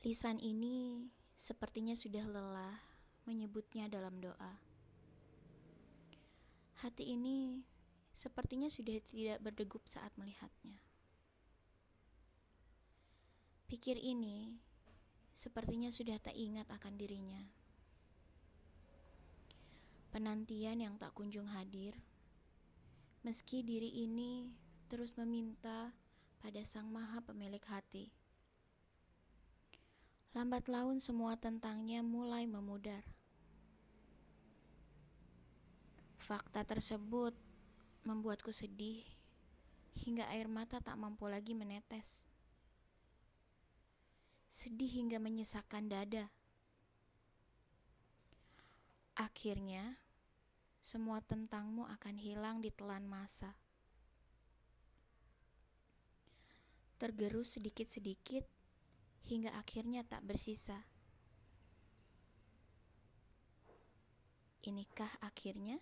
Lisan ini sepertinya sudah lelah menyebutnya dalam doa. Hati ini sepertinya sudah tidak berdegup saat melihatnya. Pikir ini sepertinya sudah tak ingat akan dirinya. Penantian yang tak kunjung hadir, meski diri ini terus meminta pada Sang Maha Pemilik hati. Lambat laun semua tentangnya mulai memudar. Fakta tersebut membuatku sedih hingga air mata tak mampu lagi menetes sedih hingga menyesakkan dada. Akhirnya, semua tentangmu akan hilang di telan masa. Tergerus sedikit-sedikit hingga akhirnya tak bersisa. Inikah akhirnya?